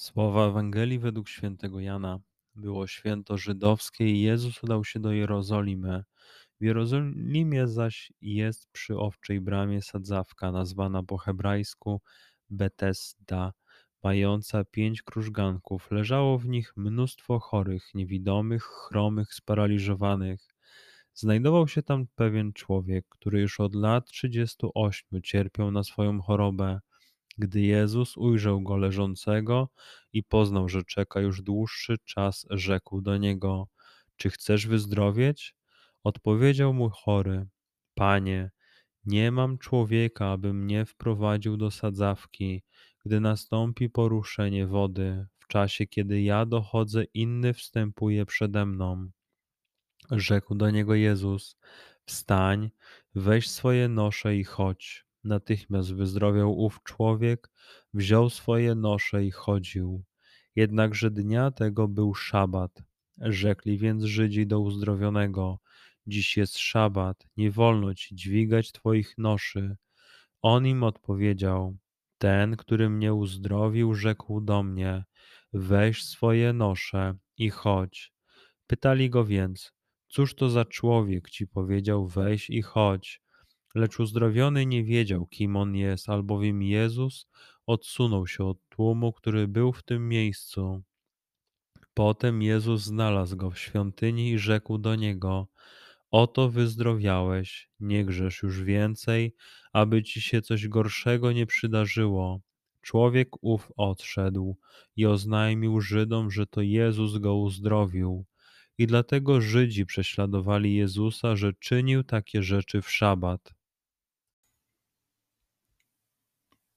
Słowa Ewangelii według świętego Jana. Było święto żydowskie i Jezus udał się do Jerozolimy. W Jerozolimie zaś jest przy owczej bramie sadzawka, nazwana po hebrajsku Betesda, mająca pięć krużganków. Leżało w nich mnóstwo chorych, niewidomych, chromych, sparaliżowanych. Znajdował się tam pewien człowiek, który już od lat trzydziestu ośmiu cierpiał na swoją chorobę. Gdy Jezus ujrzał go leżącego i poznał, że czeka już dłuższy czas, rzekł do niego: Czy chcesz wyzdrowieć? Odpowiedział mu chory: Panie, nie mam człowieka, aby mnie wprowadził do sadzawki, gdy nastąpi poruszenie wody. W czasie, kiedy ja dochodzę, inny wstępuje przede mną. Rzekł do niego Jezus: Wstań, weź swoje nosze i chodź. Natychmiast wyzdrowiał ów człowiek, wziął swoje nosze i chodził. Jednakże dnia tego był szabat. Rzekli więc Żydzi do uzdrowionego: Dziś jest szabat, nie wolno ci dźwigać twoich noszy. On im odpowiedział: Ten, który mnie uzdrowił, rzekł do mnie: Weź swoje nosze i chodź. Pytali go więc: Cóż to za człowiek ci powiedział: Weź i chodź? Lecz uzdrowiony nie wiedział, kim on jest, albowiem Jezus odsunął się od tłumu, który był w tym miejscu. Potem Jezus znalazł go w świątyni i rzekł do niego: Oto wyzdrowiałeś, nie grzesz już więcej, aby ci się coś gorszego nie przydarzyło. Człowiek ów odszedł i oznajmił Żydom, że to Jezus go uzdrowił. I dlatego Żydzi prześladowali Jezusa, że czynił takie rzeczy w szabat.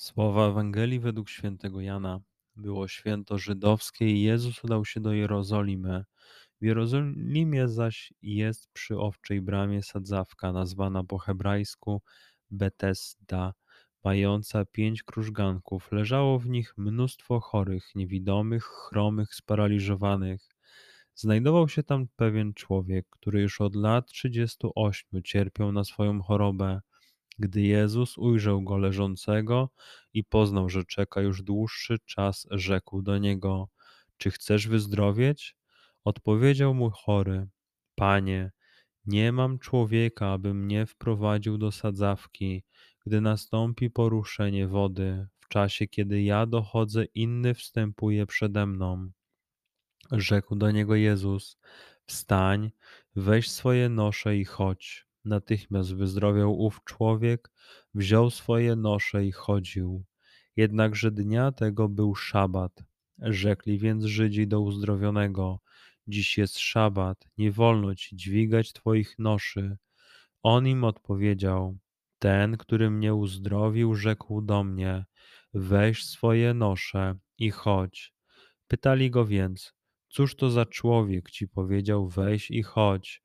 Słowa Ewangelii według świętego Jana. Było święto żydowskie i Jezus udał się do Jerozolimy. W Jerozolimie zaś jest przy owczej bramie sadzawka, nazwana po hebrajsku Betesda, mająca pięć krużganków. Leżało w nich mnóstwo chorych, niewidomych, chromych, sparaliżowanych. Znajdował się tam pewien człowiek, który już od lat trzydziestu ośmiu cierpiał na swoją chorobę. Gdy Jezus ujrzał go leżącego i poznał, że czeka już dłuższy czas, rzekł do niego: Czy chcesz wyzdrowieć? Odpowiedział mu chory: Panie, nie mam człowieka, aby mnie wprowadził do sadzawki, gdy nastąpi poruszenie wody. W czasie, kiedy ja dochodzę, inny wstępuje przede mną. Rzekł do niego Jezus: Wstań, weź swoje nosze i chodź. Natychmiast wyzdrowiał ów człowiek, wziął swoje nosze i chodził. Jednakże dnia tego był szabat. Rzekli więc Żydzi do uzdrowionego: Dziś jest szabat, nie wolno ci dźwigać twoich noszy. On im odpowiedział: Ten, który mnie uzdrowił, rzekł do mnie: Weź swoje nosze i chodź. Pytali go więc: Cóż to za człowiek ci powiedział: Weź i chodź?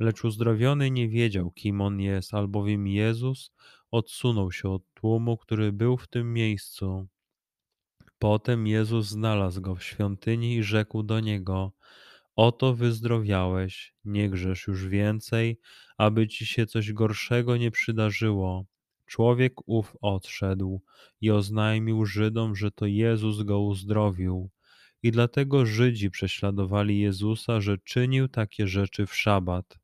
Lecz uzdrowiony nie wiedział, kim on jest, albowiem Jezus odsunął się od tłumu, który był w tym miejscu. Potem Jezus znalazł go w świątyni i rzekł do niego: Oto wyzdrowiałeś, nie grzesz już więcej, aby ci się coś gorszego nie przydarzyło. Człowiek ów odszedł i oznajmił Żydom, że to Jezus go uzdrowił. I dlatego Żydzi prześladowali Jezusa, że czynił takie rzeczy w szabat.